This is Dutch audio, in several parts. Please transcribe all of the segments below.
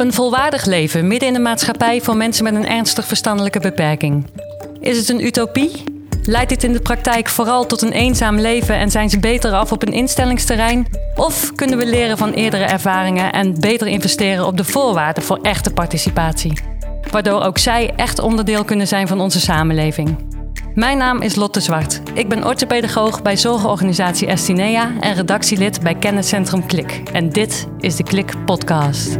Een volwaardig leven midden in de maatschappij voor mensen met een ernstig verstandelijke beperking. Is het een utopie? Leidt dit in de praktijk vooral tot een eenzaam leven en zijn ze beter af op een instellingsterrein? Of kunnen we leren van eerdere ervaringen en beter investeren op de voorwaarden voor echte participatie? Waardoor ook zij echt onderdeel kunnen zijn van onze samenleving. Mijn naam is Lotte Zwart. Ik ben orthopedagoog bij zorgorganisatie Estinea en redactielid bij kenniscentrum Klik. En dit is de Klik Podcast.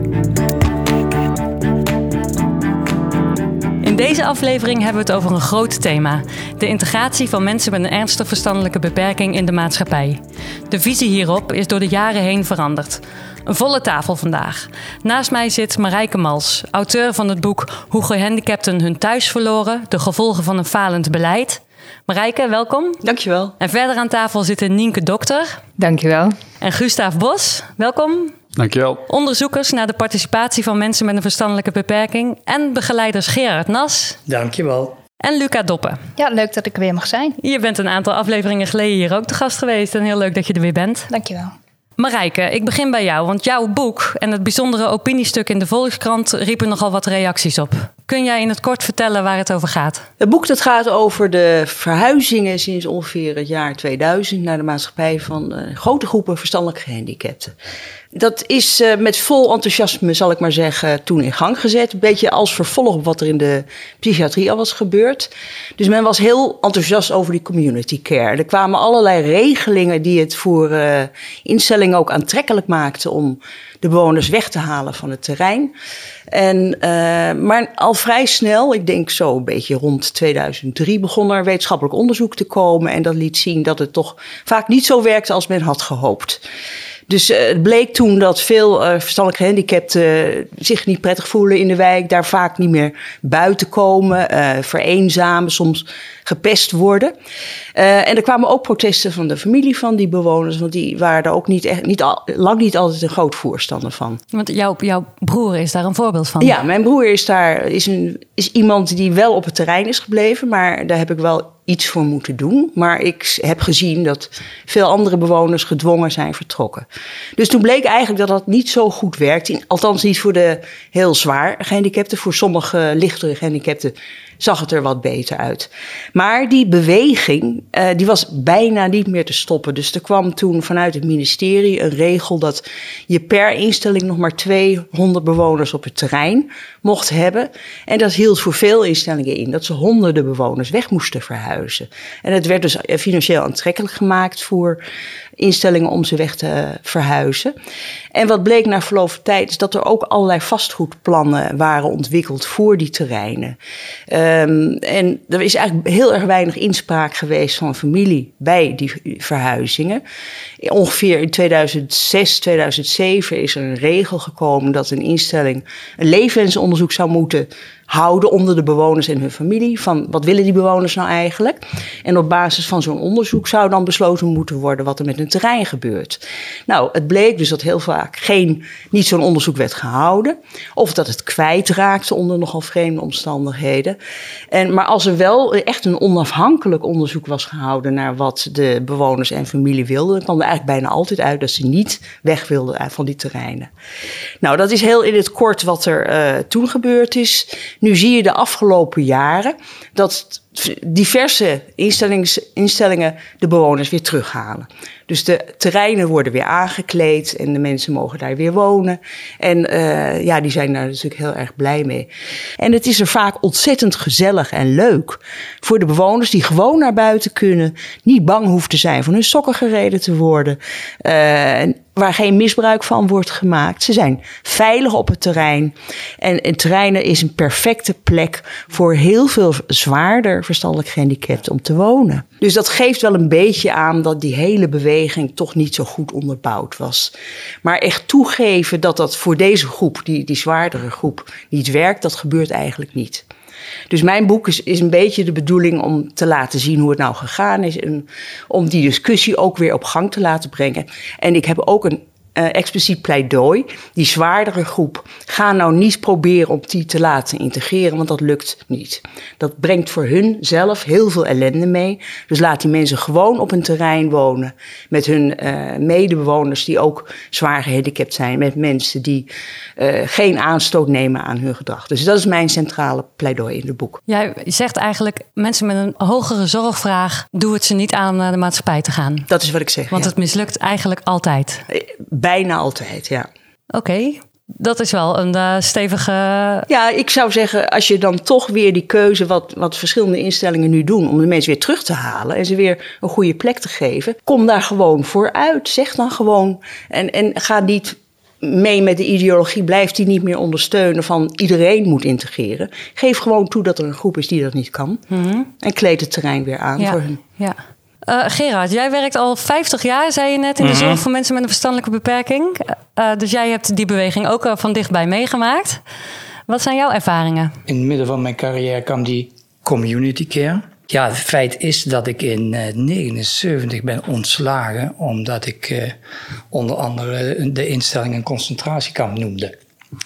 Deze aflevering hebben we het over een groot thema: de integratie van mensen met een ernstig verstandelijke beperking in de maatschappij. De visie hierop is door de jaren heen veranderd. Een volle tafel vandaag. Naast mij zit Marijke Mals, auteur van het boek Hoe gehandicapten hun thuis verloren: de gevolgen van een falend beleid. Marijke, welkom. Dankjewel. En verder aan tafel zitten Nienke Dokter. Dankjewel. En Gustav Bos, welkom. Dankjewel. Onderzoekers naar de participatie van mensen met een verstandelijke beperking. En begeleiders Gerard Nas. Dankjewel. En Luca Doppen. Ja, leuk dat ik er weer mag zijn. Je bent een aantal afleveringen geleden hier ook te gast geweest. En heel leuk dat je er weer bent. Dankjewel. Marijke, ik begin bij jou, want jouw boek en het bijzondere opiniestuk in de Volkskrant riepen nogal wat reacties op. Kun jij in het kort vertellen waar het over gaat? Het boek dat gaat over de verhuizingen sinds ongeveer het jaar 2000 naar de maatschappij van uh, grote groepen verstandelijk gehandicapten. Dat is uh, met vol enthousiasme, zal ik maar zeggen, toen in gang gezet. Een beetje als vervolg op wat er in de psychiatrie al was gebeurd. Dus men was heel enthousiast over die community care. Er kwamen allerlei regelingen die het voor uh, instellingen ook aantrekkelijk maakten om de bewoners weg te halen van het terrein. En, uh, maar al vrij snel, ik denk zo een beetje rond 2003, begon er wetenschappelijk onderzoek te komen. En dat liet zien dat het toch vaak niet zo werkte als men had gehoopt. Dus uh, het bleek toen dat veel uh, verstandelijk gehandicapten zich niet prettig voelen in de wijk, daar vaak niet meer buiten komen, vereenzamen, soms gepest worden. en er kwamen ook protesten van de familie van die bewoners, want die waren er ook niet echt, niet al, lang niet altijd een groot voorstander van. Want jouw, jouw broer is daar een voorbeeld van? Ja, mijn broer is daar is, een, is iemand die wel op het terrein is gebleven, maar daar heb ik wel iets voor moeten doen. Maar ik heb gezien dat veel andere bewoners gedwongen zijn vertrokken. Dus toen bleek eigenlijk dat dat niet zo goed werkt. Althans niet voor de heel zwaar gehandicapten. Voor sommige lichtere gehandicapten zag het er wat beter uit. Maar die beweging, uh, die was bijna niet meer te stoppen. Dus er kwam toen vanuit het ministerie een regel dat je per instelling nog maar 200 bewoners op het terrein mocht hebben. En dat hield voor veel instellingen in dat ze honderden bewoners weg moesten verhuizen. En het werd dus financieel aantrekkelijk gemaakt voor instellingen om ze weg te verhuizen. En wat bleek na verloop van tijd is dat er ook allerlei vastgoedplannen waren ontwikkeld voor die terreinen. Um, en er is eigenlijk heel erg weinig inspraak geweest van familie bij die verhuizingen. Ongeveer in 2006, 2007 is er een regel gekomen dat een instelling een levensonderzoek zou moeten houden onder de bewoners en hun familie. Van wat willen die bewoners nou eigenlijk? En op basis van zo'n onderzoek zou dan besloten moeten worden wat er met hun terrein gebeurt. Nou, het bleek dus dat heel vaak geen, niet zo'n onderzoek werd gehouden. Of dat het kwijtraakte onder nogal vreemde omstandigheden. En, maar als er wel echt een onafhankelijk onderzoek was gehouden naar wat de bewoners en familie wilden, dan kwam er eigenlijk bijna altijd uit dat ze niet weg wilden van die terreinen. Nou, dat is heel in het kort wat er uh, toen gebeurd is. Nu zie je de afgelopen jaren dat diverse instellingen de bewoners weer terughalen. Dus de terreinen worden weer aangekleed en de mensen mogen daar weer wonen. En uh, ja, die zijn daar natuurlijk heel erg blij mee. En het is er vaak ontzettend gezellig en leuk voor de bewoners die gewoon naar buiten kunnen, niet bang hoeven te zijn van hun sokken gereden te worden. Uh, waar geen misbruik van wordt gemaakt. Ze zijn veilig op het terrein. En, en terreinen is een perfecte plek voor heel veel zwaarder verstandelijk gehandicapten om te wonen. Dus dat geeft wel een beetje aan dat die hele beweging toch niet zo goed onderbouwd was. Maar echt toegeven dat dat voor deze groep, die, die zwaardere groep, niet werkt, dat gebeurt eigenlijk niet. Dus mijn boek is, is een beetje de bedoeling om te laten zien hoe het nou gegaan is. En om die discussie ook weer op gang te laten brengen. En ik heb ook een expliciet pleidooi. Die zwaardere groep, ga nou niet proberen om die te laten integreren, want dat lukt niet. Dat brengt voor hun zelf heel veel ellende mee. Dus laat die mensen gewoon op een terrein wonen met hun uh, medebewoners die ook zwaar gehandicapt zijn, met mensen die uh, geen aanstoot nemen aan hun gedrag. Dus dat is mijn centrale pleidooi in het boek. Jij zegt eigenlijk, mensen met een hogere zorgvraag, doe het ze niet aan om naar de maatschappij te gaan. Dat is wat ik zeg. Want ja. het mislukt eigenlijk altijd. Bijna altijd, ja. Oké, dat is wel een uh, stevige. Ja, ik zou zeggen, als je dan toch weer die keuze, wat, wat verschillende instellingen nu doen, om de mensen weer terug te halen en ze weer een goede plek te geven, kom daar gewoon vooruit. Zeg dan gewoon. En, en ga niet mee met de ideologie, blijft die niet meer ondersteunen van iedereen moet integreren. Geef gewoon toe dat er een groep is die dat niet kan. Mm -hmm. En kleed het terrein weer aan ja, voor hun. Ja. Uh, Gerard, jij werkt al 50 jaar, zei je net, in de zorg voor mensen met een verstandelijke beperking. Uh, dus jij hebt die beweging ook uh, van dichtbij meegemaakt. Wat zijn jouw ervaringen? In het midden van mijn carrière kwam die community care. Ja, het feit is dat ik in 1979 ben ontslagen omdat ik onder andere de instelling een concentratiekamp noemde.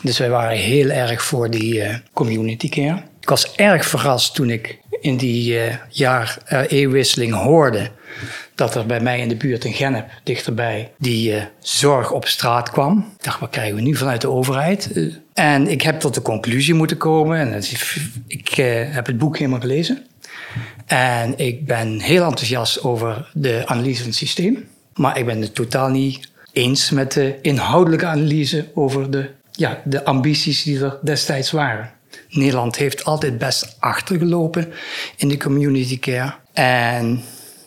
Dus wij waren heel erg voor die community care. Ik was erg verrast toen ik in die uh, jaar uh, eeuwwisseling hoorde dat er bij mij in de buurt in Gennep, dichterbij, die uh, zorg op straat kwam. Ik dacht, wat krijgen we nu vanuit de overheid? en ik heb tot de conclusie moeten komen, en ik heb het boek helemaal gelezen. En ik ben heel enthousiast over de analyse van het systeem. Maar ik ben het totaal niet eens met de inhoudelijke analyse over de, ja, de ambities die er destijds waren. Nederland heeft altijd best achtergelopen in de community care. En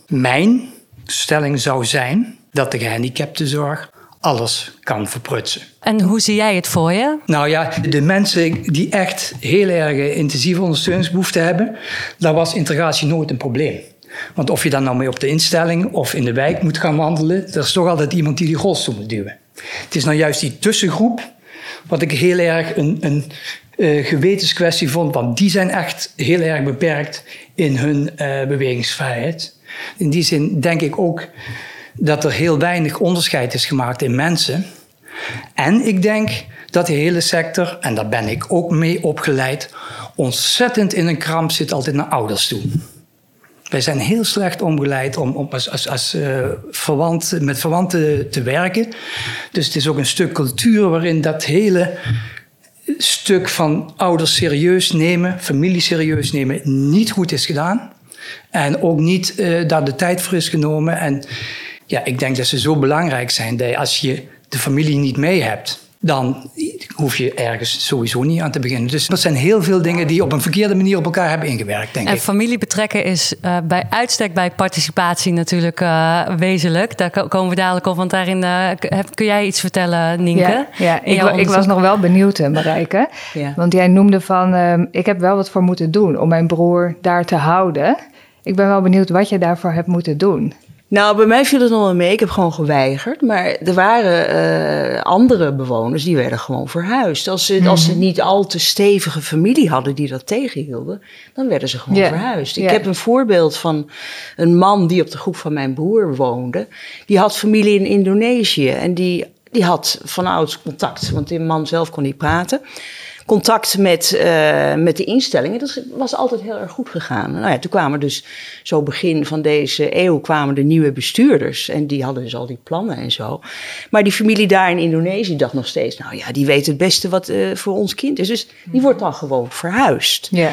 mijn stelling zou zijn dat de gehandicaptenzorg alles kan verprutsen. En hoe zie jij het voor je? Nou ja, de mensen die echt heel erg intensieve ondersteuningsbehoeften hebben, daar was integratie nooit een probleem. Want of je dan nou mee op de instelling of in de wijk moet gaan wandelen, er is toch altijd iemand die die rolstoel moet duwen. Het is nou juist die tussengroep wat ik heel erg een, een uh, gewetenskwestie vond, want die zijn echt heel erg beperkt in hun uh, bewegingsvrijheid. In die zin denk ik ook dat er heel weinig onderscheid is gemaakt in mensen. En ik denk dat de hele sector, en daar ben ik ook mee opgeleid, ontzettend in een kramp zit altijd naar ouders toe. Wij zijn heel slecht omgeleid om, om als, als, uh, verwant, met verwanten te werken. Dus het is ook een stuk cultuur waarin dat hele stuk van ouders serieus nemen, familie serieus nemen, niet goed is gedaan. En ook niet uh, daar de tijd voor is genomen. En ja, ik denk dat ze zo belangrijk zijn dat als je de familie niet mee hebt, dan hoef je ergens sowieso niet aan te beginnen. Dus dat zijn heel veel dingen die op een verkeerde manier op elkaar hebben ingewerkt, denk en ik. En familie betrekken is uh, bij uitstek bij participatie natuurlijk uh, wezenlijk. Daar komen we dadelijk op, want daarin uh, kun jij iets vertellen, Nienke? Ja, ja. Ik, ik, was nog wel benieuwd, Marijke. Ja. Want jij noemde van, uh, ik heb wel wat voor moeten doen om mijn broer daar te houden. Ik ben wel benieuwd wat je daarvoor hebt moeten doen. Nou, bij mij viel het nog wel mee. Ik heb gewoon geweigerd. Maar er waren uh, andere bewoners die werden gewoon verhuisd. Als ze, mm -hmm. als ze niet al te stevige familie hadden die dat tegenhielden, dan werden ze gewoon yeah. verhuisd. Ik yeah. heb een voorbeeld van een man die op de groep van mijn broer woonde. Die had familie in Indonesië en die, die had vanouds contact, want die man zelf kon niet praten contact met, uh, met de instellingen. Dat was altijd heel erg goed gegaan. Nou ja, toen kwamen dus zo begin van deze eeuw kwamen de nieuwe bestuurders. En die hadden dus al die plannen en zo. Maar die familie daar in Indonesië dacht nog steeds... nou ja, die weet het beste wat uh, voor ons kind is. Dus die wordt dan gewoon verhuisd. Ja.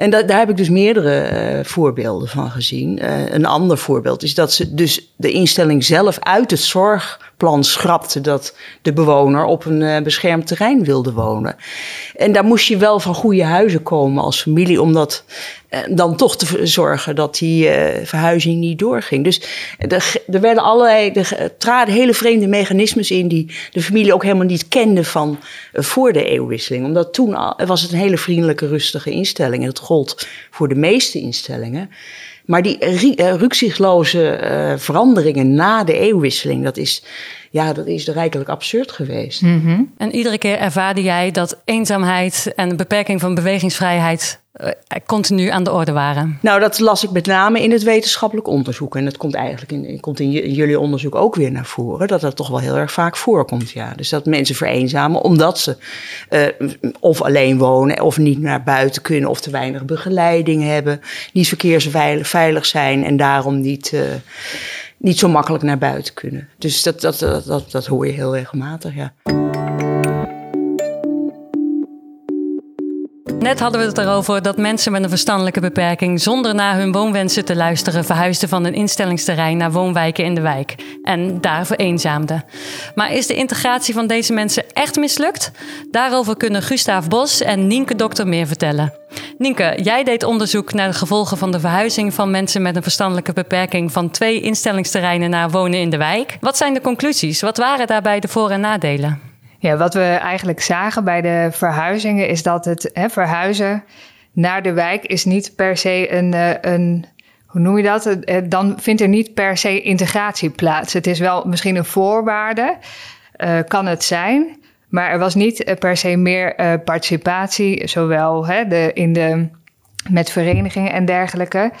En da daar heb ik dus meerdere uh, voorbeelden van gezien. Uh, een ander voorbeeld is dat ze dus de instelling zelf uit het zorgplan schrapte dat de bewoner op een uh, beschermd terrein wilde wonen. En daar moest je wel van goede huizen komen als familie om dat dan toch te zorgen dat die verhuizing niet doorging. Dus er, er werden allerlei, er traden hele vreemde mechanismes in die de familie ook helemaal niet kende van voor de eeuwwisseling. Omdat toen was het een hele vriendelijke, rustige instelling. En dat gold voor de meeste instellingen. Maar die uh, veranderingen na de eeuwwisseling, dat is, ja, dat is rijkelijk absurd geweest. Mhm. En iedere keer ervaarde jij dat eenzaamheid en beperking van bewegingsvrijheid uh, continu aan de orde waren? Nou, dat las ik met name in het wetenschappelijk onderzoek. En dat komt eigenlijk in, komt in, jullie onderzoek ook weer naar voren. Dat dat toch wel heel erg vaak voorkomt, ja. Dus dat mensen vereenzamen omdat ze uh, of alleen wonen... of niet naar buiten kunnen of te weinig begeleiding hebben... niet verkeersveilig zijn en daarom niet... Uh, niet zo makkelijk naar buiten kunnen. Dus dat, dat, dat, dat, dat hoor je heel regelmatig, ja. Net hadden we het erover dat mensen met een verstandelijke beperking zonder naar hun woonwensen te luisteren verhuisden van een instellingsterrein naar woonwijken in de wijk en daar vereenzaamden. Maar is de integratie van deze mensen echt mislukt? Daarover kunnen Gustav Bos en Nienke Dokter meer vertellen. Nienke, jij deed onderzoek naar de gevolgen van de verhuizing van mensen met een verstandelijke beperking van twee instellingsterreinen naar wonen in de wijk. Wat zijn de conclusies? Wat waren daarbij de voor- en nadelen? Ja, wat we eigenlijk zagen bij de verhuizingen is dat het hè, verhuizen naar de wijk is niet per se een, eh, een hoe noem je dat? Eh, dan vindt er niet per se integratie plaats. Het is wel misschien een voorwaarde, uh, kan het zijn. Maar er was niet per se meer participatie, zowel hè, de, in de, met verenigingen en dergelijke.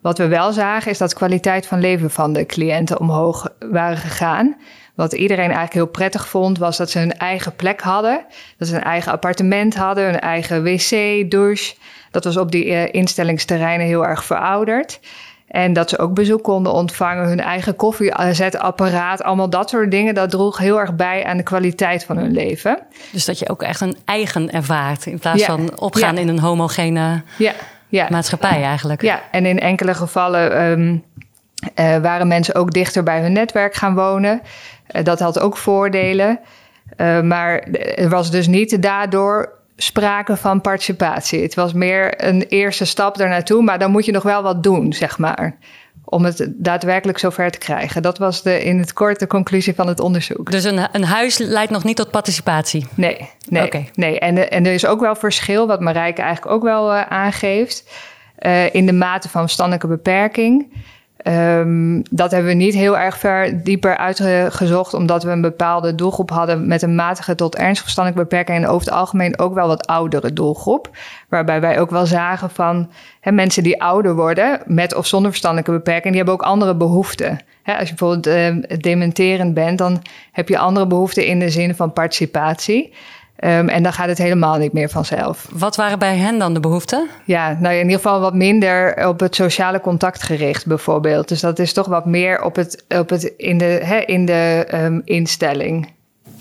Wat we wel zagen is dat kwaliteit van leven van de cliënten omhoog waren gegaan. Wat iedereen eigenlijk heel prettig vond, was dat ze hun eigen plek hadden. Dat ze een eigen appartement hadden, een eigen wc, douche. Dat was op die uh, instellingsterreinen heel erg verouderd. En dat ze ook bezoek konden ontvangen, hun eigen koffiezetapparaat, allemaal dat soort dingen. Dat droeg heel erg bij aan de kwaliteit van hun leven. Dus dat je ook echt een eigen ervaart, in plaats van opgaan in een homogene ja. Ja. maatschappij eigenlijk. Ja, en in enkele gevallen um, uh, waren mensen ook dichter bij hun netwerk gaan wonen. Uh, dat had ook voordelen. Uh, maar er was dus niet daardoor sprake van participatie. Het was meer een eerste stap daarnaartoe, maar dan moet je nog wel wat doen, zeg maar. Om het daadwerkelijk zover te krijgen. Dat was de, in het kort de conclusie van het onderzoek. Dus een, een huis leidt nog niet tot participatie? Nee, nee. Okay. nee. En, en er is ook wel verschil, wat Marijke eigenlijk ook wel aangeeft. in de mate van verstandelijke beperking. Um, dat hebben we niet heel erg ver dieper uitgezocht, omdat we een bepaalde doelgroep hadden met een matige tot ernstig verstandelijke beperking en over het algemeen ook wel wat oudere doelgroep. Waarbij wij ook wel zagen van mensen die ouder worden, met of zonder verstandelijke beperking, die hebben ook andere behoeften. Als je bijvoorbeeld uh, dementerend bent, dan heb je andere behoeften in de zin van participatie. Um, en dan gaat het helemaal niet meer vanzelf. Wat waren bij hen dan de behoeften? Ja, nou in ieder geval wat minder op het sociale contact gericht, bijvoorbeeld. Dus dat is toch wat meer op het, op het, in de, hè, in de um, instelling.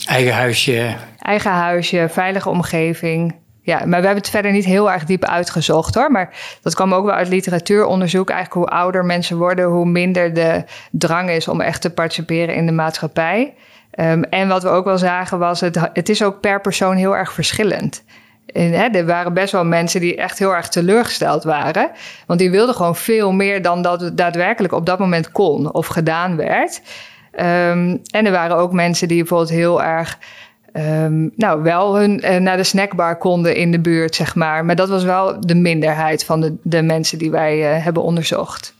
Eigen huisje. Eigen huisje, veilige omgeving. Ja, maar we hebben het verder niet heel erg diep uitgezocht hoor. Maar dat kwam ook wel uit literatuuronderzoek. Eigenlijk hoe ouder mensen worden, hoe minder de drang is om echt te participeren in de maatschappij. Um, en wat we ook wel zagen was, het, het is ook per persoon heel erg verschillend. En, hè, er waren best wel mensen die echt heel erg teleurgesteld waren. Want die wilden gewoon veel meer dan dat daadwerkelijk op dat moment kon of gedaan werd. Um, en er waren ook mensen die bijvoorbeeld heel erg. Um, nou, wel hun, uh, naar de snackbar konden in de buurt, zeg maar. Maar dat was wel de minderheid van de, de mensen die wij uh, hebben onderzocht.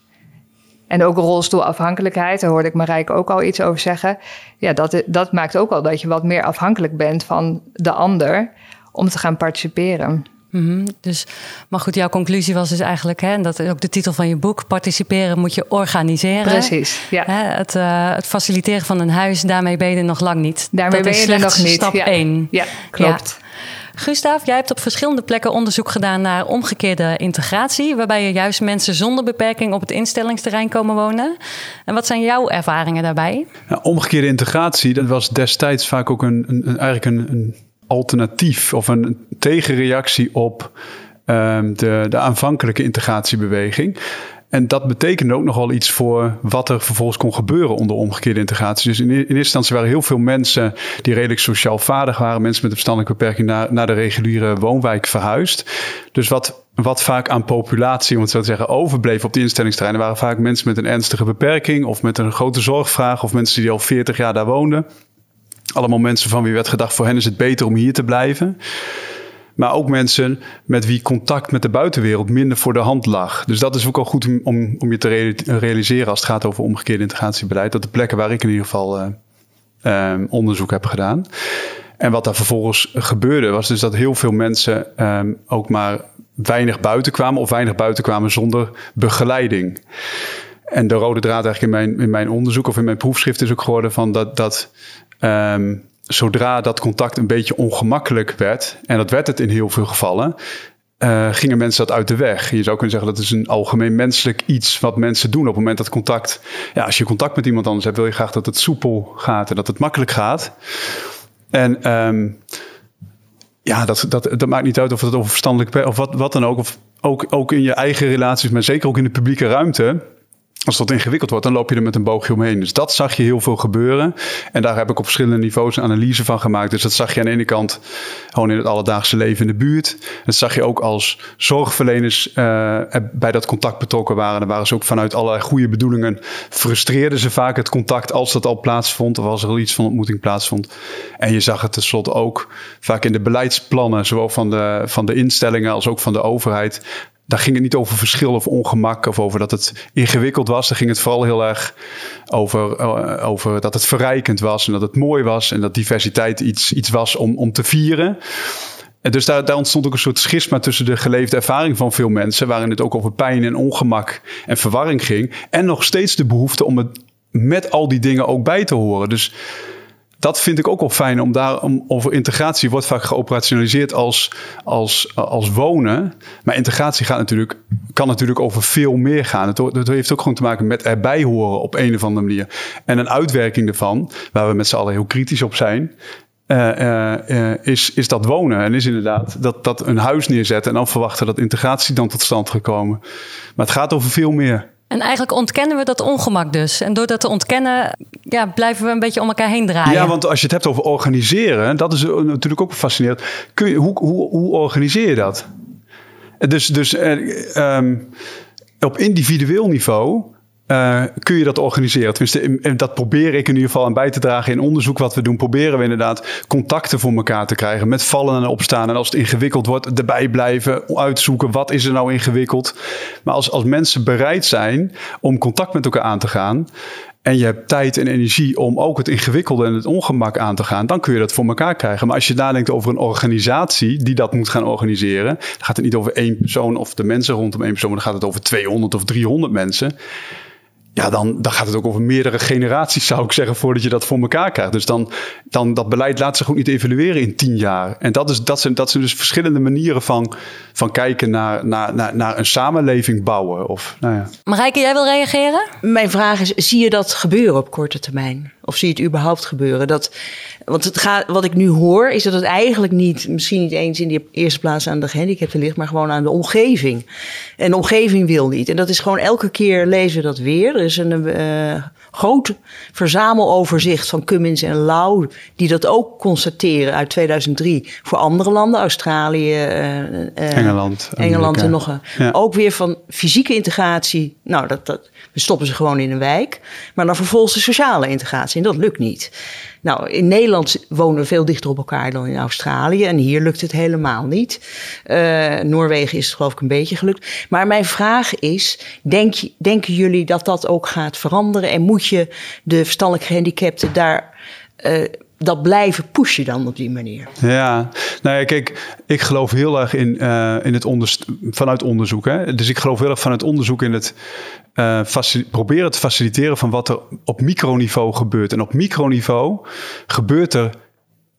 En ook rolstoelafhankelijkheid, daar hoorde ik Marijke ook al iets over zeggen. Ja, dat, dat maakt ook al dat je wat meer afhankelijk bent van de ander om te gaan participeren. Mm -hmm. Dus, maar goed, jouw conclusie was dus eigenlijk, hè, en dat is ook de titel van je boek, participeren moet je organiseren. Precies, ja. Hè, het, uh, het, faciliteren van een huis, daarmee ben je er nog lang niet. Daarmee dat ben je er nog niet. stap 1. Ja. ja, klopt. Ja. Gustav, jij hebt op verschillende plekken onderzoek gedaan naar omgekeerde integratie, waarbij je juist mensen zonder beperking op het instellingsterrein komen wonen. En wat zijn jouw ervaringen daarbij? Ja, omgekeerde integratie, dat was destijds vaak ook een, een, eigenlijk een, een, alternatief of een tegenreactie op um, de, de aanvankelijke integratiebeweging. En dat betekende ook nogal iets voor wat er vervolgens kon gebeuren onder omgekeerde integratie. Dus in, in eerste instantie waren heel veel mensen die redelijk sociaal vaardig waren, mensen met een verstandelijke beperking, naar, naar de reguliere woonwijk verhuisd. Dus wat, wat vaak aan populatie, om het zo te zeggen, overbleef op die instellingsterreinen, waren vaak mensen met een ernstige beperking of met een grote zorgvraag of mensen die al 40 jaar daar woonden. Allemaal mensen van wie werd gedacht, voor hen is het beter om hier te blijven. Maar ook mensen met wie contact met de buitenwereld minder voor de hand lag. Dus dat is ook al goed om, om je te realiseren als het gaat over omgekeerde integratiebeleid. Dat de plekken waar ik in ieder geval uh, ehm, onderzoek heb gedaan. En wat daar vervolgens gebeurde, was dus dat heel veel mensen ehm, ook maar weinig buiten kwamen of weinig buiten kwamen zonder begeleiding. En de rode draad eigenlijk in mijn, in mijn onderzoek of in mijn proefschrift is ook geworden van dat, dat ehm, zodra dat contact een beetje ongemakkelijk werd, en dat werd het in heel veel gevallen, uh, gingen mensen dat uit de weg. Je zou kunnen zeggen dat is een algemeen menselijk iets wat mensen doen op het moment dat contact. Ja, als je contact met iemand anders hebt, wil je graag dat het soepel gaat en dat het makkelijk gaat. En um, ja, dat, dat, dat maakt niet uit of het over verstandelijk of wat, wat dan ook. Of ook, ook in je eigen relaties, maar zeker ook in de publieke ruimte als dat ingewikkeld wordt, dan loop je er met een boogje omheen. Dus dat zag je heel veel gebeuren. En daar heb ik op verschillende niveaus analyse van gemaakt. Dus dat zag je aan de ene kant gewoon in het alledaagse leven in de buurt. Dat zag je ook als zorgverleners uh, bij dat contact betrokken waren. Dan waren ze ook vanuit allerlei goede bedoelingen. Frustreerden ze vaak het contact als dat al plaatsvond. Of als er al iets van ontmoeting plaatsvond. En je zag het tenslotte ook vaak in de beleidsplannen. Zowel van de, van de instellingen als ook van de overheid daar ging het niet over verschil of ongemak of over dat het ingewikkeld was. Daar ging het vooral heel erg over, eh, over dat het verrijkend was en dat het mooi was en dat diversiteit iets, iets was om, om te vieren. En dus daar, daar ontstond ook een soort schisma tussen de geleefde ervaring van veel mensen, waarin het ook over pijn en ongemak en verwarring ging. En nog steeds de behoefte om het met al die dingen ook bij te horen. Dus dat vind ik ook wel fijn om daar om, over integratie wordt vaak geoperationaliseerd als, als, als wonen. Maar integratie gaat natuurlijk, kan natuurlijk over veel meer gaan. Het, het heeft ook gewoon te maken met erbij horen op een of andere manier. En een uitwerking ervan, waar we met z'n allen heel kritisch op zijn. Uh, uh, is, is dat wonen. En is inderdaad dat, dat een huis neerzetten en dan verwachten dat integratie dan tot stand gekomen. Maar het gaat over veel meer. En eigenlijk ontkennen we dat ongemak dus. En door dat te ontkennen, ja, blijven we een beetje om elkaar heen draaien. Ja, want als je het hebt over organiseren, dat is natuurlijk ook fascinerend. Kun je, hoe, hoe, hoe organiseer je dat? Dus, dus um, op individueel niveau uh, kun je dat organiseren? Tenminste, dat probeer ik in ieder geval aan bij te dragen in onderzoek wat we doen. Proberen we inderdaad contacten voor elkaar te krijgen met vallen en opstaan. En als het ingewikkeld wordt, erbij blijven, uitzoeken wat is er nou ingewikkeld. Maar als, als mensen bereid zijn om contact met elkaar aan te gaan. En je hebt tijd en energie om ook het ingewikkelde en het ongemak aan te gaan, dan kun je dat voor elkaar krijgen. Maar als je nadenkt over een organisatie die dat moet gaan organiseren, dan gaat het niet over één persoon of de mensen rondom één persoon, maar dan gaat het over 200 of 300 mensen ja, dan, dan gaat het ook over meerdere generaties, zou ik zeggen, voordat je dat voor elkaar krijgt. Dus dan, dan dat beleid laat zich ook niet evalueren in tien jaar. En dat, is, dat, zijn, dat zijn dus verschillende manieren van, van kijken naar, naar, naar, naar een samenleving bouwen. Of, nou ja. Marijke, jij wil reageren? Mijn vraag is, zie je dat gebeuren op korte termijn? Of zie je het überhaupt gebeuren? Dat, want het gaat, wat ik nu hoor, is dat het eigenlijk niet, misschien niet eens in de eerste plaats aan de gehandicapten ligt, maar gewoon aan de omgeving. En de omgeving wil niet. En dat is gewoon elke keer lezen we dat weer. Er is een uh, groot verzameloverzicht van Cummins en Lau, die dat ook constateren uit 2003 voor andere landen, Australië, uh, Engeland, Engeland en nog een. Ja. Ook weer van fysieke integratie. Nou, dat, dat, we stoppen ze gewoon in een wijk. Maar dan vervolgens de sociale integratie. En dat lukt niet. Nou, in Nederland wonen we veel dichter op elkaar dan in Australië. En hier lukt het helemaal niet. Uh, Noorwegen is het geloof ik een beetje gelukt. Maar mijn vraag is, denk, denken jullie dat dat ook gaat veranderen? En moet je de verstandelijk gehandicapten daar... Uh, dat blijven pushen dan op die manier. Ja, nou ja, kijk, ik geloof heel erg in, uh, in het vanuit onderzoek. Hè? Dus ik geloof heel erg vanuit onderzoek in het uh, proberen te faciliteren van wat er op microniveau gebeurt. En op microniveau gebeurt er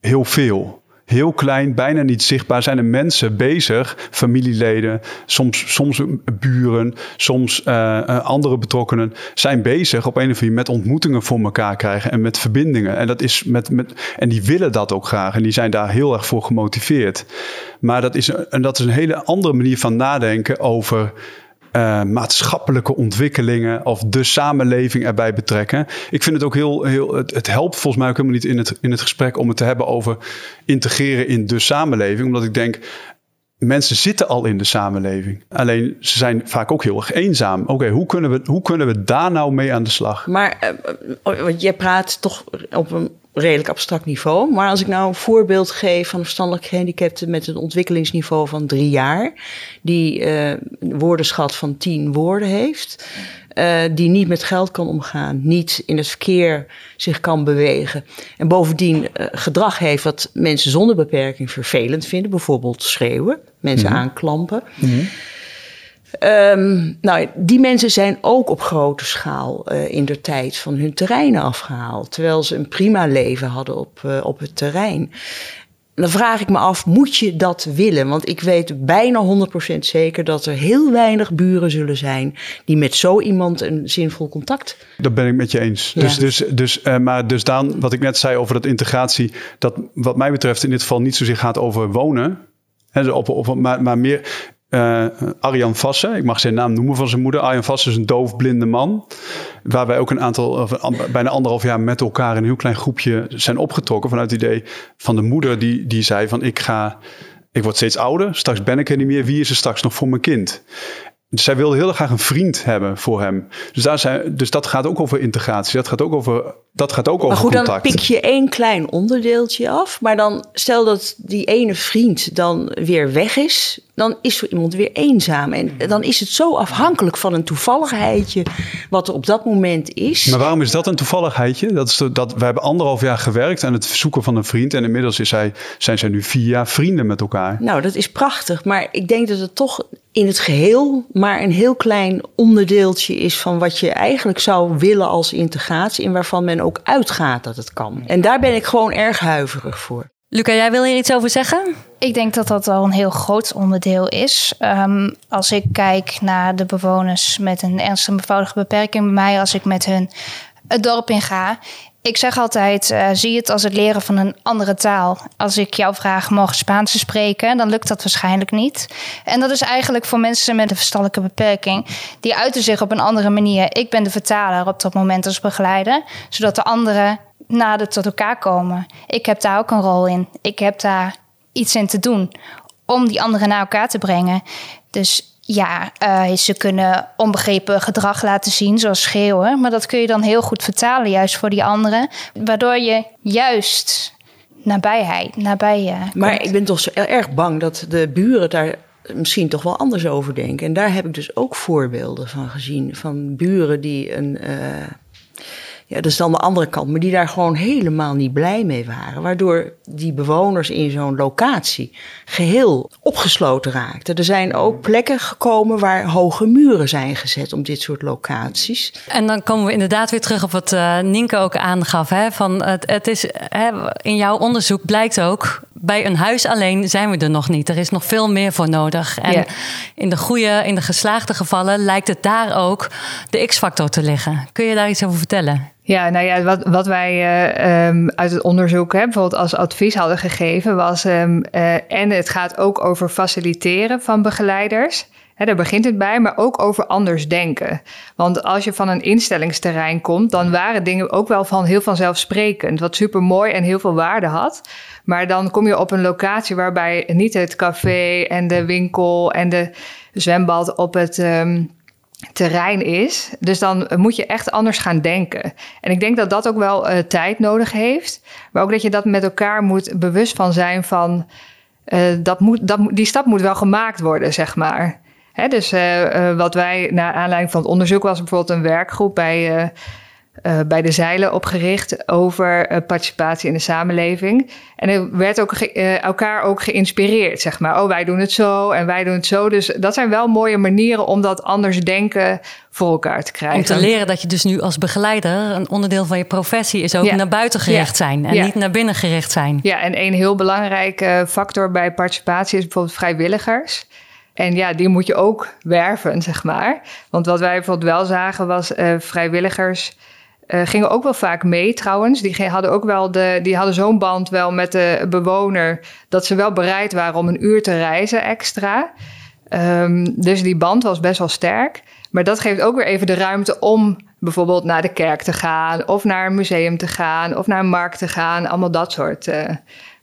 heel veel heel klein, bijna niet zichtbaar, zijn er mensen bezig, familieleden, soms, soms buren, soms uh, andere betrokkenen, zijn bezig op een of andere manier met ontmoetingen voor elkaar krijgen en met verbindingen. En, dat is met, met, en die willen dat ook graag en die zijn daar heel erg voor gemotiveerd. Maar dat is, en dat is een hele andere manier van nadenken over uh, maatschappelijke ontwikkelingen of de samenleving erbij betrekken. Ik vind het ook heel, heel het, het, helpt volgens mij ook helemaal niet in het, in het gesprek om het te hebben over integreren in de samenleving. Omdat ik denk, mensen zitten al in de samenleving. Alleen ze zijn vaak ook heel erg eenzaam. Oké, hoe, kunnen we, hoe kunnen we daar nou mee aan de slag? Maar uh, want jij praat toch op een redelijk abstract niveau. Maar als ik nou een voorbeeld geef van een verstandelijk gehandicapte met een ontwikkelingsniveau van drie jaar, die uh, woordenschat van tien woorden heeft. uh, die niet met geld kan omgaan, niet in het verkeer zich kan bewegen. En bovendien uh, gedrag heeft wat mensen zonder beperking vervelend vinden. Bijvoorbeeld schreeuwen, mensen Mhm. aanklampen. Ehm, nou, die mensen zijn ook op grote schaal eh, in de tijd van hun terreinen afgehaald. Terwijl ze een prima leven hadden op, eh, op het terrein. En dan vraag ik me af, moet je dat willen? Want ik weet bijna 100% zeker dat er heel weinig buren zullen zijn die met zo iemand een zinvol contact. Dat ben ik met je eens. Ja. Dus, dus, dus, eh, maar dus Daan, wat ik net zei over dat integratie, dat wat mij betreft in dit geval niet zozeer gaat over wonen, hè, dus op, op, maar, maar meer eh, Arjan Vassen, ik mag zijn naam noemen van zijn moeder. Arjan Vassen is een doofblinde man, waar wij ook een aantal, bijna anderhalf jaar met elkaar in een heel klein groepje zijn opgetrokken vanuit het idee van de moeder die, die zei van ik ga, ik word steeds ouder, straks ben ik er niet meer, wie is er straks nog voor mijn kind? Dus zij wilde heel graag een vriend hebben voor hem. Dus, daar zijn, dus dat gaat ook over integratie. Dat gaat ook over, dat gaat ook Maar over goed, dan contact. pik je één klein onderdeeltje af. Maar dan stel dat die ene vriend dan weer weg is. Dan is zo iemand weer eenzaam. En dan is het zo afhankelijk van een toevalligheidje. wat er op dat moment is. Maar waarom is dat een toevalligheidje? Dat is de- dat, we hebben anderhalf jaar gewerkt aan het zoeken van een vriend. En inmiddels is hij, zijn zij nu vier jaar vrienden met elkaar. Nou, dat is prachtig. Maar ik denk dat het toch in het geheel maar een heel klein onderdeeltje is van wat je eigenlijk zou willen als integratie. En waarvan men ook uitgaat dat het kan. En daar ben ik gewoon erg huiverig voor. Luca, jij wil hier iets over zeggen? Ik denk dat dat al een heel groot onderdeel is. Ehm, als ik kijk naar de bewoners met een ernstige bevoudige beperking bij mij, als ik met hun het dorp in ga. Ik zeg altijd, eh, zie het als het leren van een andere taal. Als ik jou vraag, mogen Spaans spreken, dan lukt dat waarschijnlijk niet. En dat is eigenlijk voor mensen met een verstandelijke beperking. Die uiten zich op een andere manier. Ik ben de vertaler op dat moment als begeleider, zodat de anderen nader tot elkaar komen. Ik heb daar ook een rol in. Ik heb daar iets in te doen om die anderen naar elkaar te brengen. Dus ja, eh, ze kunnen onbegrepen gedrag laten zien, zoals schreeuwen. Maar dat kun je dan heel goed vertalen, juist voor die anderen. Waardoor je juist nabijheid, nabij je. Maar komt. ik ben toch zo erg bang dat de buren daar misschien toch wel anders over denken. En daar heb ik dus ook voorbeelden van gezien. Van buren die een. eh, ja, dat is dan de andere kant, maar die daar gewoon helemaal niet blij mee waren. Waardoor die bewoners in zo'n locatie geheel opgesloten raakten. Er zijn ook plekken gekomen waar hoge muren zijn gezet om dit soort locaties. En dan komen we inderdaad weer terug op wat eh Nienke ook aangaf. Hè, van het, het is, hè, in jouw onderzoek blijkt ook, bij een huis alleen zijn we er nog niet. Er is nog veel meer voor nodig. En in de goede, in de geslaagde gevallen lijkt het daar ook de X-factor te liggen. Kun je daar iets over vertellen? Ja, nou ja, wat, wat wij eh, ehm, uit het onderzoek hè, bijvoorbeeld als advies hadden gegeven was... ehm, eh, en het gaat ook over faciliteren van begeleiders. Daar begint het bij, maar ook over anders denken. Want als je van een instellingsterrein komt... dan waren dingen ook wel van heel vanzelfsprekend. Wat super mooi en heel veel waarde had. Maar dan kom je op een locatie waarbij niet het café en de winkel... en de zwembad op het... ehm, terrein is. Dus dan moet je echt anders gaan denken. En ik denk dat dat ook wel eh, tijd nodig heeft. Maar ook dat je dat met elkaar moet bewust van zijn van... eh, dat moet, dat, die stap moet wel gemaakt worden, zeg maar. Hè, dus eh, wat wij, naar aanleiding van het onderzoek... was bijvoorbeeld een werkgroep bij... eh, bij de zeilen opgericht over eh, participatie in de samenleving. En er werd ook eh, elkaar ook geïnspireerd, zeg maar. Oh, wij doen het zo en wij doen het zo. Dus dat zijn wel mooie manieren om dat anders denken voor elkaar te krijgen. Om te leren dat je dus nu als begeleider, een onderdeel van je professie is ook Ja. naar buiten gericht Ja. zijn en Ja. niet naar binnen gericht zijn. Ja, en een heel belangrijke factor bij participatie is bijvoorbeeld vrijwilligers. En ja, die moet je ook werven, zeg maar. Want wat wij bijvoorbeeld wel zagen was vrijwilligers eh, gingen ook wel vaak mee trouwens. Die hadden ook wel de, die hadden zo'n band wel met de bewoner dat ze wel bereid waren om een uur te reizen extra. Ehm, dus die band was best wel sterk. Maar dat geeft ook weer even de ruimte om bijvoorbeeld naar de kerk te gaan, of naar een museum te gaan, of naar een markt te gaan. Allemaal dat soort eh,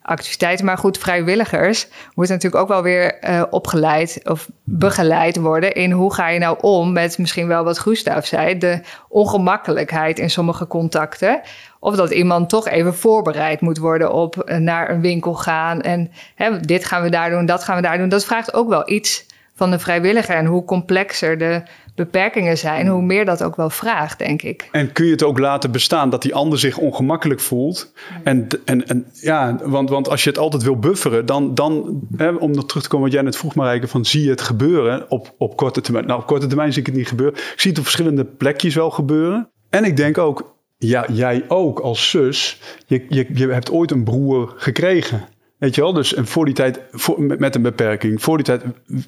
activiteiten. Maar goed, vrijwilligers moeten natuurlijk ook wel weer eh, opgeleid of begeleid worden in hoe ga je nou om met misschien wel wat Gustav zei, de ongemakkelijkheid in sommige contacten. Of dat iemand toch even voorbereid moet worden op eh, naar een winkel gaan. En hè, dit gaan we daar doen, dat gaan we daar doen. Dat vraagt ook wel iets van de vrijwilliger. En hoe complexer de beperkingen zijn, hoe meer dat ook wel vraagt, denk ik. En kun je het ook laten bestaan dat die ander zich ongemakkelijk voelt? En, en, en ja, want, want als je het altijd wil bufferen, dan, dan hè, om nog terug te komen wat jij net vroeg, Marijke, van zie je het gebeuren op, op korte termijn? Nou, op korte termijn zie ik het niet gebeuren. Ik zie het op verschillende plekjes wel gebeuren. En ik denk ook, ja, jij ook als zus, je, je, je hebt ooit een broer gekregen. Weet je wel, dus voor die tijd, voor, met een beperking, voor die tijd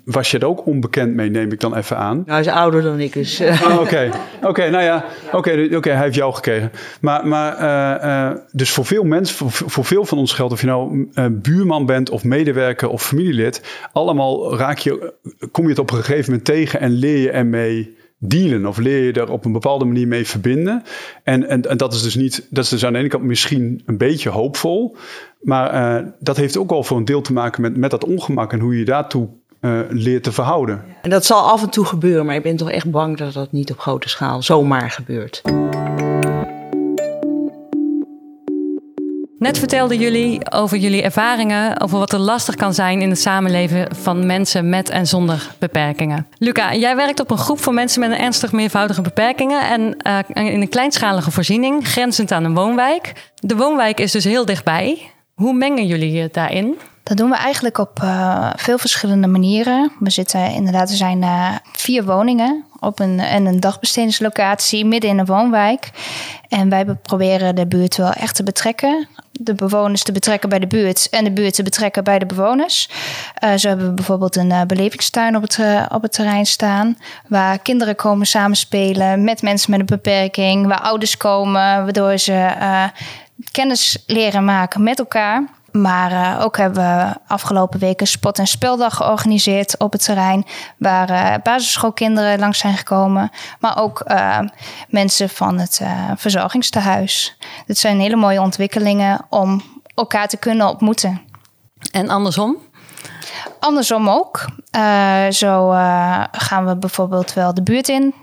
was je er ook onbekend mee, neem ik dan even aan. Nou, hij is ouder dan ik, dus... Oh, Oké, oké, nou ja, oké, oké, hij heeft jou gekregen. Maar, maar uh, uh, dus voor veel mensen, voor, voor, veel van ons geldt, of je nou uh, buurman bent of medewerker of familielid, allemaal raak je, kom je het op een gegeven moment tegen en leer je ermee dealen of leer je er op een bepaalde manier mee verbinden. En, en, en dat is dus niet, dat is dus aan de ene kant misschien een beetje hoopvol, maar uh, dat heeft ook al voor een deel te maken met, met dat ongemak en hoe je daartoe uh, leert te verhouden. En dat zal af en toe gebeuren, maar ik ben toch echt bang dat dat niet op grote schaal zomaar gebeurt. Net vertelden jullie over jullie ervaringen over wat er lastig kan zijn in het samenleven van mensen met en zonder beperkingen. Luca, jij werkt op een groep van mensen met een ernstig meervoudige beperkingen en uh, in een kleinschalige voorziening, grenzend aan een woonwijk. De woonwijk is dus heel dichtbij. Hoe mengen jullie je daarin? Dat doen we eigenlijk op uh, veel verschillende manieren. We zitten inderdaad, er zijn uh, vier woningen op een, en een dagbestedingslocatie midden in een woonwijk. En wij proberen de buurt wel echt te betrekken. De bewoners te betrekken bij de buurt en de buurt te betrekken bij de bewoners. Uh, zo hebben we bijvoorbeeld een belevingstuin op het, op het terrein staan. Waar kinderen komen samenspelen met mensen met een beperking. Waar ouders komen, waardoor ze kennis leren maken met elkaar. Maar uh, ook hebben we afgelopen weken spot- en speldag georganiseerd op het terrein. Waar uh, basisschoolkinderen langs zijn gekomen. Maar ook uh, mensen van het verzorgingstehuis. Dit zijn hele mooie ontwikkelingen om elkaar te kunnen ontmoeten. En andersom? Andersom ook. zo gaan we bijvoorbeeld wel de buurt in.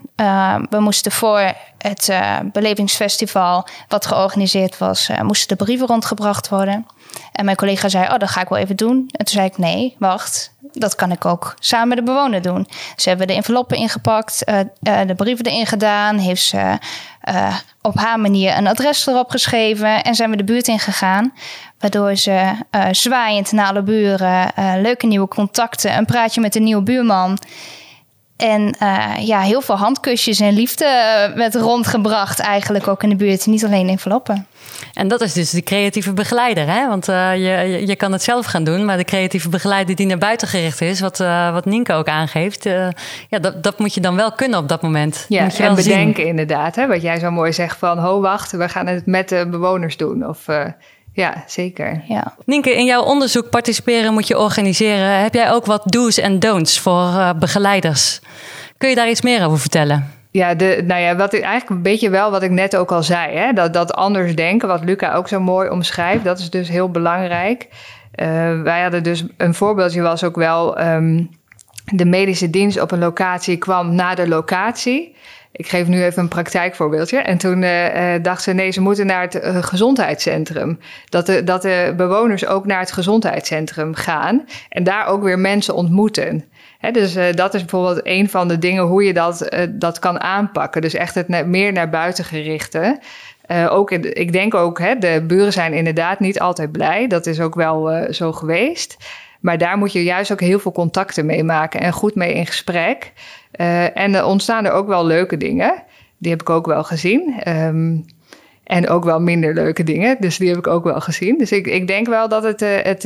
we moesten voor het belevingsfestival, wat georganiseerd was, moesten de brieven rondgebracht worden. En mijn collega zei, oh, dat ga ik wel even doen. En toen zei ik, nee, wacht, dat kan ik ook samen met de bewoner doen. Ze hebben de enveloppen ingepakt, uh, uh, de brieven erin gedaan, heeft ze uh, op haar manier een adres erop geschreven en zijn we de buurt ingegaan. Waardoor ze zwaaiend naar alle buren, leuke nieuwe contacten, een praatje met een nieuwe buurman. En ja, heel veel handkusjes en liefde werd rondgebracht eigenlijk ook in de buurt. Niet alleen enveloppen. En dat is dus de creatieve begeleider, hè? Want uh, je, je kan het zelf gaan doen, maar de creatieve begeleider die naar buiten gericht is, wat, uh, wat Nienke ook aangeeft, uh, ja, dat, dat moet je dan wel kunnen op dat moment. Ja, moet je en bedenken zien. inderdaad, hè? wat jij zo mooi zegt van, ho wacht, we gaan het met de bewoners doen. Of ja, zeker. Ja. Nienke, in jouw onderzoek participeren moet je organiseren. Heb jij ook wat do's en don'ts voor uh, begeleiders? Kun je daar iets meer over vertellen? Ja, de, nou ja, wat eigenlijk een beetje wel wat ik net ook al zei. Hè? Dat, dat anders denken, wat Luca ook zo mooi omschrijft, dat is dus heel belangrijk. Uh, wij hadden dus een voorbeeldje was ook wel um, de medische dienst op een locatie kwam na de locatie. Ik geef nu even een praktijkvoorbeeldje. En toen uh, dacht ze, nee, ze moeten naar het gezondheidscentrum. Dat de, dat de bewoners ook naar het gezondheidscentrum gaan. En daar ook weer mensen ontmoeten. Dus uh, dat is bijvoorbeeld een van de dingen hoe je dat, dat kan aanpakken. Dus echt het meer naar buiten gerichte. ook in, ik denk ook, hè, de buren zijn inderdaad niet altijd blij. Dat is ook wel zo geweest. Maar daar moet je juist ook heel veel contacten mee maken en goed mee in gesprek. En er ontstaan er ook wel leuke dingen. Die heb ik ook wel gezien. Um, en ook wel minder leuke dingen. Dus die heb ik ook wel gezien. Dus ik, ik denk wel dat het. Het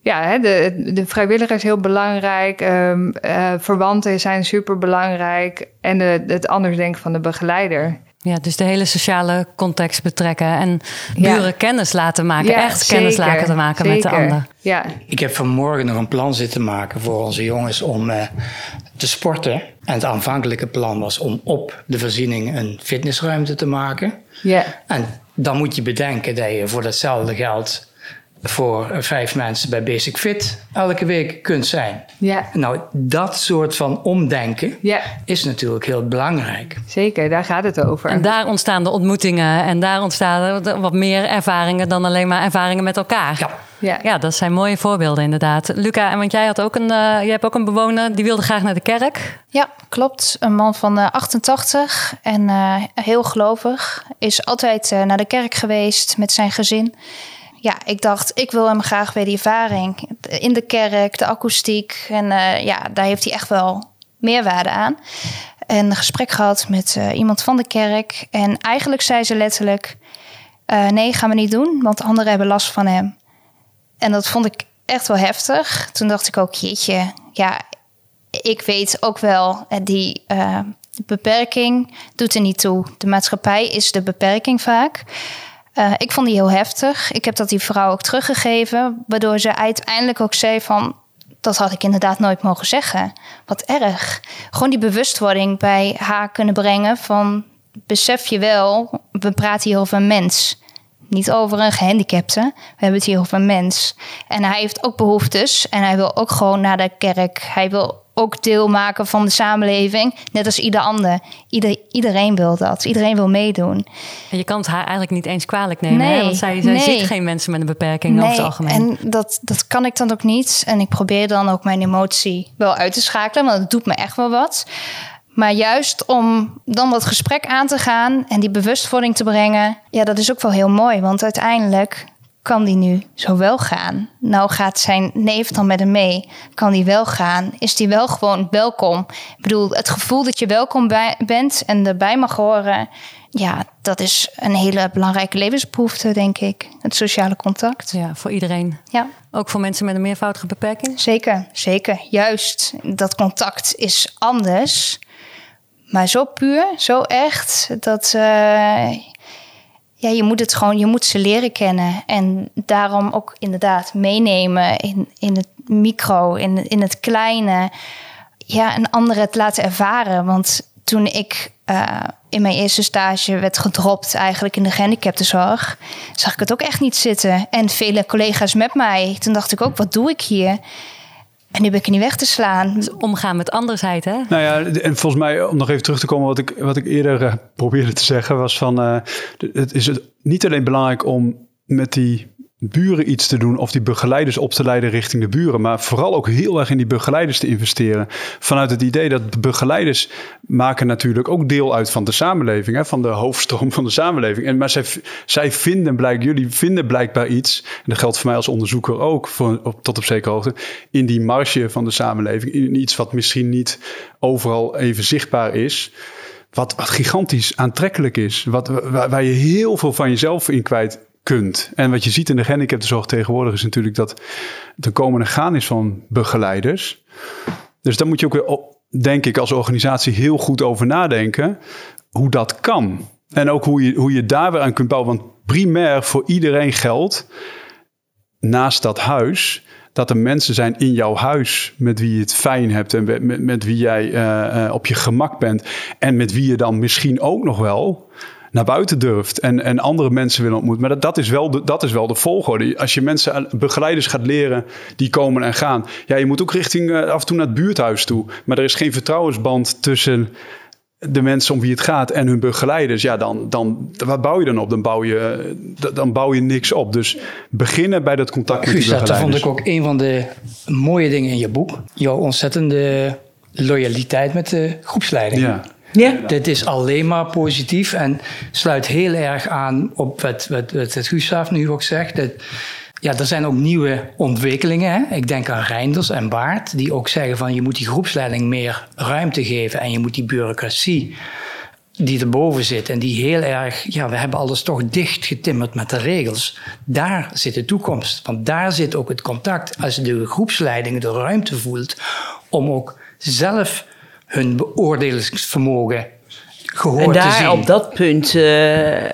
ja, hè, de, de vrijwilliger is heel belangrijk. Um, verwanten zijn super belangrijk. En de, het anders denken van de begeleider. Ja, dus de hele sociale context betrekken en buren ja. kennis laten maken. Ja, echt zeker, kennis laten maken zeker. met de ander. Ja. Ik heb vanmorgen nog een plan zitten maken voor onze jongens om uh, te sporten. En het aanvankelijke plan was om op de voorziening een fitnessruimte te maken. Ja. En dan moet je bedenken dat je voor datzelfde geld voor vijf mensen bij Basic Fit elke week kunt zijn. Ja. Nou, dat soort van omdenken Ja, is natuurlijk heel belangrijk. zeker. Daar gaat het over. En daar ontstaan de ontmoetingen en daar ontstaan wat meer ervaringen dan alleen maar ervaringen met elkaar. Ja. ja. Ja, dat zijn mooie voorbeelden inderdaad. Luca, en want jij had ook een, uh, jij hebt ook een bewoner die wilde graag naar de kerk. Ja, klopt. Een man van uh, 88 en uh, heel gelovig. Is altijd naar de kerk geweest met zijn gezin. Ja, ik dacht, ik wil hem graag weer die ervaring. In de kerk, de akoestiek. En ja, daar heeft hij echt wel meerwaarde aan. En een gesprek gehad met iemand van de kerk. En eigenlijk zei ze letterlijk... nee, gaan we niet doen, want anderen hebben last van hem. En dat vond ik echt wel heftig. Toen dacht ik ook, jeetje, ja, ik weet ook wel, die beperking doet er niet toe. De maatschappij is de beperking vaak. Uh, ik vond die heel heftig. Ik heb dat die vrouw ook teruggegeven, waardoor ze uiteindelijk ook zei van, dat had ik inderdaad nooit mogen zeggen. Wat erg. Gewoon die bewustwording bij haar kunnen brengen van, besef je wel, we praten hier over een mens niet over een gehandicapte. We hebben het hier over een mens. En hij heeft ook behoeftes. En hij wil ook gewoon naar de kerk. Hij wil ook deel maken van de samenleving. Net als ieder ander. Ieder, iedereen wil dat. Iedereen wil meedoen. En je kan het haar eigenlijk niet eens kwalijk nemen. Nee, hè? Want zij, zij nee. ziet geen mensen met een beperking nee, over het algemeen. En dat, dat kan ik dan ook niet. En ik probeer dan ook mijn emotie wel uit te schakelen. Want het doet me echt wel wat. Maar juist om dan dat gesprek aan te gaan en die bewustwording te brengen, ja, dat is ook wel heel mooi. Want uiteindelijk kan die nu zo wel gaan. Nou gaat zijn neef dan met hem mee. Kan die wel gaan? Is die wel gewoon welkom? Ik bedoel, het gevoel dat je welkom bij, bent en erbij mag horen, ja, dat is een hele belangrijke levensbehoefte, denk ik. Het sociale contact. Ja, voor iedereen. Ja. Ook voor mensen met een meervoudige beperking? Zeker, zeker. Juist. Dat contact is anders. Maar zo puur, zo echt, dat uh, ja, je moet het gewoon, je moet ze leren kennen. En daarom ook inderdaad meenemen in, in het micro, in, in het kleine. Ja, een andere het laten ervaren. Want toen ik uh, in mijn eerste stage werd gedropt eigenlijk in de gehandicaptenzorg, zag ik het ook echt niet zitten. En vele collega's met mij. Toen dacht ik ook, wat doe ik hier? En nu ben ik er niet weg te slaan. Dus omgaan met andersheid, hè? Nou ja, en volgens mij, om nog even terug te komen wat ik, wat ik eerder uh, probeerde te zeggen, was van, uh, het is het niet alleen belangrijk om met die buren iets te doen of die begeleiders op te leiden richting de buren, maar vooral ook heel erg in die begeleiders te investeren. Vanuit het idee dat begeleiders maken natuurlijk ook deel uit van de samenleving, hè, van de hoofdstroom van de samenleving. En, maar zij, zij vinden blijkbaar, jullie vinden blijkbaar iets, en dat geldt voor mij als onderzoeker ook, voor, op, tot op zekere hoogte, in die marge van de samenleving, in iets wat misschien niet overal even zichtbaar is. Wat, wat gigantisch aantrekkelijk is. Wat, waar, waar je heel veel van jezelf in kwijt En wat je ziet in de gehandicaptenzorg tegenwoordig is natuurlijk dat een komende gaan is van begeleiders. Dus daar moet je ook weer, denk ik, als organisatie heel goed over nadenken hoe dat kan. En ook hoe je, hoe je daar weer aan kunt bouwen. Want primair voor iedereen geldt, naast dat huis, dat er mensen zijn in jouw huis met wie je het fijn hebt en met, met, met wie jij uh, uh, op je gemak bent. En met wie je dan misschien ook nog wel naar buiten durft en, en andere mensen willen ontmoeten. Maar dat, dat, is wel de, dat is wel de volgorde. Als je mensen, begeleiders gaat leren, die komen en gaan. Ja, je moet ook richting uh, af en toe naar het buurthuis toe. Maar er is geen vertrouwensband tussen de mensen om wie het gaat en hun begeleiders. Ja, dan, dan wat bouw je dan op? Dan bouw je, dan bouw je niks op. Dus beginnen bij dat contact met Guus, die dat vond ik ook een van de mooie dingen in je boek. Jouw ontzettende loyaliteit met de groepsleiding. Ja. Ja. Dit is alleen maar positief en sluit heel erg aan op wat, wat, wat, wat Gustav nu ook zegt. Dat, ja, er zijn ook nieuwe ontwikkelingen. Hè? Ik denk aan Reinders en Baart, die ook zeggen van je moet die groepsleiding meer ruimte geven en je moet die bureaucratie die erboven zit en die heel erg, ja, we hebben alles toch dicht getimmerd met de regels. Daar zit de toekomst, want daar zit ook het contact. Als de groepsleiding de ruimte voelt om ook zelf hun beoordelingsvermogen gehoord En te zien. op dat punt eh, uh,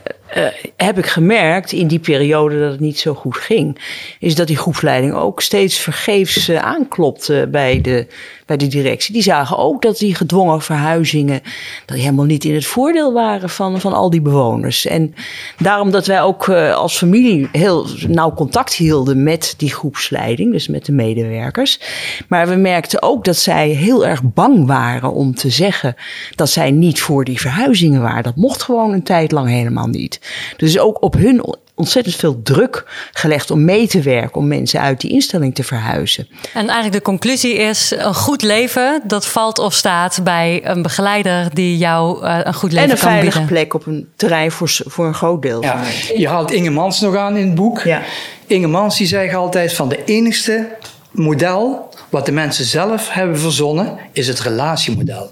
heb ik gemerkt in die periode dat het niet zo goed ging, is dat die groepsleiding ook steeds vergeefs uh, aanklopte bij de, bij de directie. Die zagen ook dat die gedwongen verhuizingen helemaal niet in het voordeel waren van, van al die bewoners. En daarom dat wij ook uh, als familie heel nauw contact hielden met die groepsleiding, dus met de medewerkers. Maar we merkten ook dat zij heel erg bang waren om te zeggen dat zij niet voor die verhuizingen waren. Dat mocht gewoon een tijd lang helemaal niet. Dus ook op hun ontzettend veel druk gelegd om mee te werken, om mensen uit die instelling te verhuizen. En eigenlijk de conclusie is: een goed leven, dat valt of staat bij een begeleider die jou uh, een goed leven kan bieden. En een veilige plek op een terrein voor, voor een groot deel. Ja, je haalt Inge Mans nog aan in het boek. Ja. Inge Mans die zegt altijd van de enigste model wat de mensen zelf hebben verzonnen, is het relatiemodel.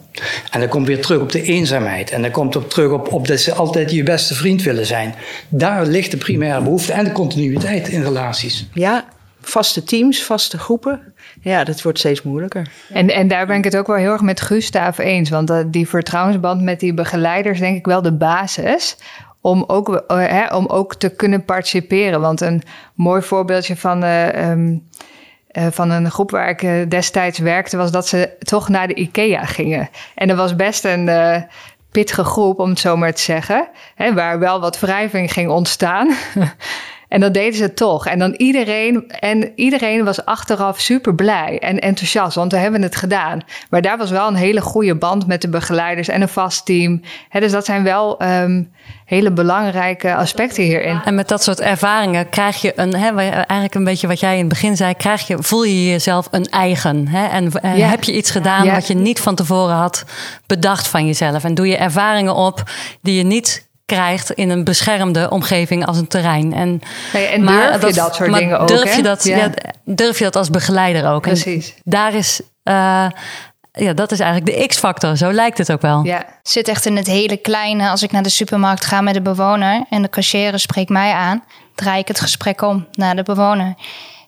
En dan komt weer terug op de eenzaamheid. En dan komt op terug op, op dat ze altijd je beste vriend willen zijn. Daar ligt de primaire behoefte en de continuïteit in relaties. Ja, vaste teams, vaste groepen. Ja, dat wordt steeds moeilijker. En, en daar ben ik het ook wel heel erg met Gustav eens. Want uh, die vertrouwensband met die begeleiders, denk ik wel de basis om ook, uh, hè, om ook te kunnen participeren. Want een mooi voorbeeldje van uh, um, uh, van een groep waar ik uh, destijds werkte, was dat ze toch naar de IKEA gingen. En dat was best een uh, pittige groep, om het zo maar te zeggen, hè, waar wel wat wrijving ging ontstaan. En dat deden ze toch. En dan iedereen, en iedereen was achteraf super blij en enthousiast, want we hebben het gedaan. Maar daar was wel een hele goede band met de begeleiders en een vast team. dus dat zijn wel um, hele belangrijke aspecten hierin. En met dat soort ervaringen krijg je een, eigenlijk een beetje wat jij in het begin zei, krijg je, voel je jezelf een eigen. En ja. heb je iets gedaan wat je niet van tevoren had bedacht van jezelf. En doe je ervaringen op die je niet krijgt in een beschermde omgeving als een terrein. En, nee, en maar durf je dat, dat soort maar dingen ook? Durf je, hè? dat, ja. Ja, durf je dat als begeleider ook? Precies. En daar is... Uh, ja, dat is eigenlijk de X-factor. Zo lijkt het ook wel. Ja. Zit echt in het hele kleine. Als ik naar de supermarkt ga met de bewoner en de cashier spreekt mij aan, draai ik het gesprek om naar de bewoner.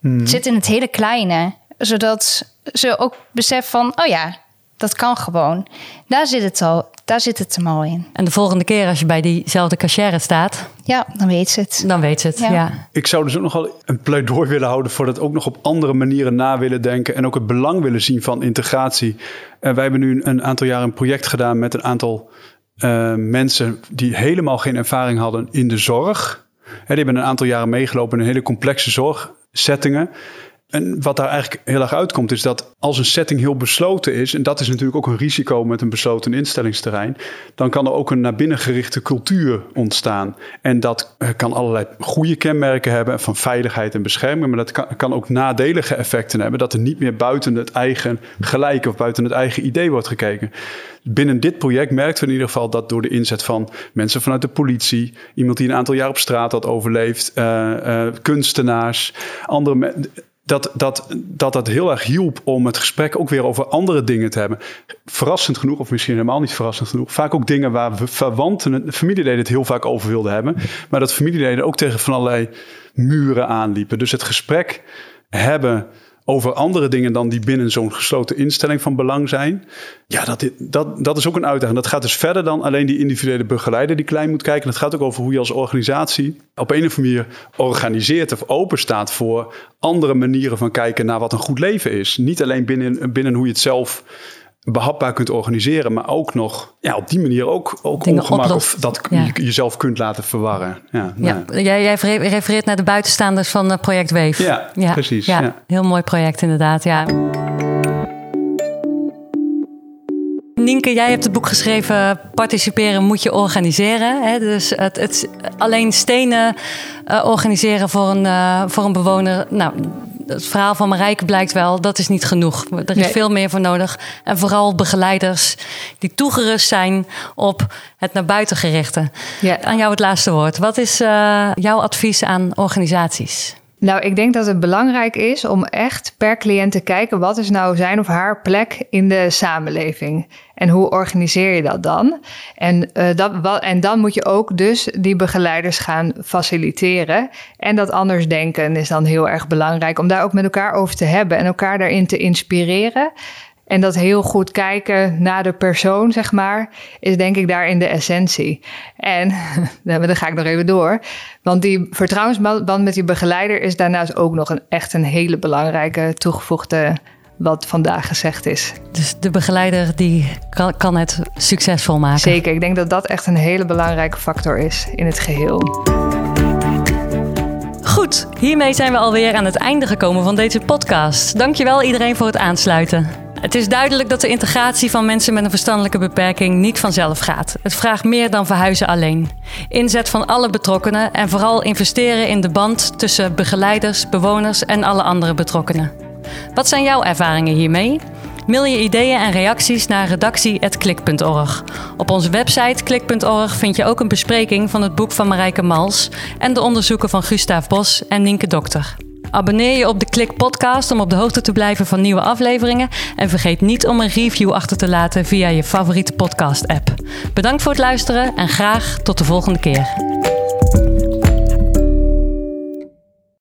Hmm. Het zit in het hele kleine, zodat ze ook beseft van, oh ja, dat kan gewoon. Daar zit het al. Daar zit het hem al in. En de volgende keer als je bij diezelfde cashier staat... Ja, dan weet ze het. Dan weet ze het, ja. ja. Ik zou dus ook nogal een pleidooi willen houden... voor dat ook nog op andere manieren na willen denken... en ook het belang willen zien van integratie. Uh, wij hebben nu een aantal jaar een project gedaan... met een aantal uh, mensen die helemaal geen ervaring hadden in de zorg. He, die hebben een aantal jaren meegelopen in hele complexe zorgsettingen... En wat daar eigenlijk heel erg uitkomt, is dat als een setting heel besloten is, en dat is natuurlijk ook een risico met een besloten instellingsterrein, dan kan er ook een naar binnen gerichte cultuur ontstaan. En dat kan allerlei goede kenmerken hebben van veiligheid en bescherming, maar dat kan, kan ook nadelige effecten hebben, dat er niet meer buiten het eigen gelijk of buiten het eigen idee wordt gekeken. Binnen dit project merkten we in ieder geval dat door de inzet van mensen vanuit de politie, iemand die een aantal jaar op straat had overleefd, uh, uh, kunstenaars, andere mensen dat, dat, dat dat heel erg hielp om het gesprek ook weer over andere dingen te hebben. Verrassend genoeg, of misschien helemaal niet verrassend genoeg, vaak ook dingen waar we verwanten, familieleden het heel vaak over wilden hebben, maar dat familieleden ook tegen van allerlei muren aanliepen. Dus het gesprek hebben over andere dingen dan die binnen zo'n gesloten instelling van belang zijn. Ja, dat, dat, dat is ook een uitdaging. Dat gaat dus verder dan alleen die individuele begeleider die klein moet kijken. Het gaat ook over hoe je als organisatie op een of andere manier organiseert of open staat voor andere manieren van kijken naar wat een goed leven is. Niet alleen binnen, binnen hoe je het zelf behapbaar kunt organiseren, maar ook nog ja, op die manier ook, ook ongemak of dat ja. je jezelf kunt laten verwarren. Ja, ja. Nou. Jij, jij refereert naar de buitenstaanders van uh, Project Weef. Ja, ja, precies. Ja, Heel mooi project inderdaad, ja. Nienke, jij hebt het boek geschreven Participeren moet je organiseren. Hè? Dus het, het, alleen stenen uh, organiseren voor een, uh, voor een bewoner... Nou, het verhaal van Marijke blijkt wel, dat is niet genoeg. Er is nee. veel meer voor nodig. En vooral begeleiders die toegerust zijn op het naar buiten gerichte. Ja. Aan jou het laatste woord. Wat is uh, jouw advies aan organisaties? Nou, ik denk dat het belangrijk is om echt per cliënt te kijken wat is nou zijn of haar plek in de samenleving. En hoe organiseer je dat dan? En, uh, dat, en dan moet je ook dus die begeleiders gaan faciliteren. En dat anders denken is dan heel erg belangrijk om daar ook met elkaar over te hebben en elkaar daarin te inspireren. En dat heel goed kijken naar de persoon, zeg maar, is denk ik daarin de essentie. En dan ga ik nog even door. Want die vertrouwensband met die begeleider is daarnaast ook nog een, echt een hele belangrijke toegevoegde wat vandaag gezegd is. Dus de begeleider die kan, kan het succesvol maken. Zeker, ik denk dat dat echt een hele belangrijke factor is in het geheel. Goed, hiermee zijn we alweer aan het einde gekomen van deze podcast. Dankjewel iedereen voor het aansluiten. Het is duidelijk dat de integratie van mensen met een verstandelijke beperking niet vanzelf gaat. Het vraagt meer dan verhuizen alleen. Inzet van alle betrokkenen en vooral investeren in de band tussen begeleiders, bewoners en alle andere betrokkenen. Wat zijn jouw ervaringen hiermee? Mail je ideeën en reacties naar redactie.klik.org. Op onze website klik.org vind je ook een bespreking van het boek van Marijke Mals en de onderzoeken van Gustav Bos en Nienke Dokter. Abonneer je op de Klik podcast om op de hoogte te blijven van nieuwe afleveringen en vergeet niet om een review achter te laten via je favoriete podcast app. Bedankt voor het luisteren en graag tot de volgende keer.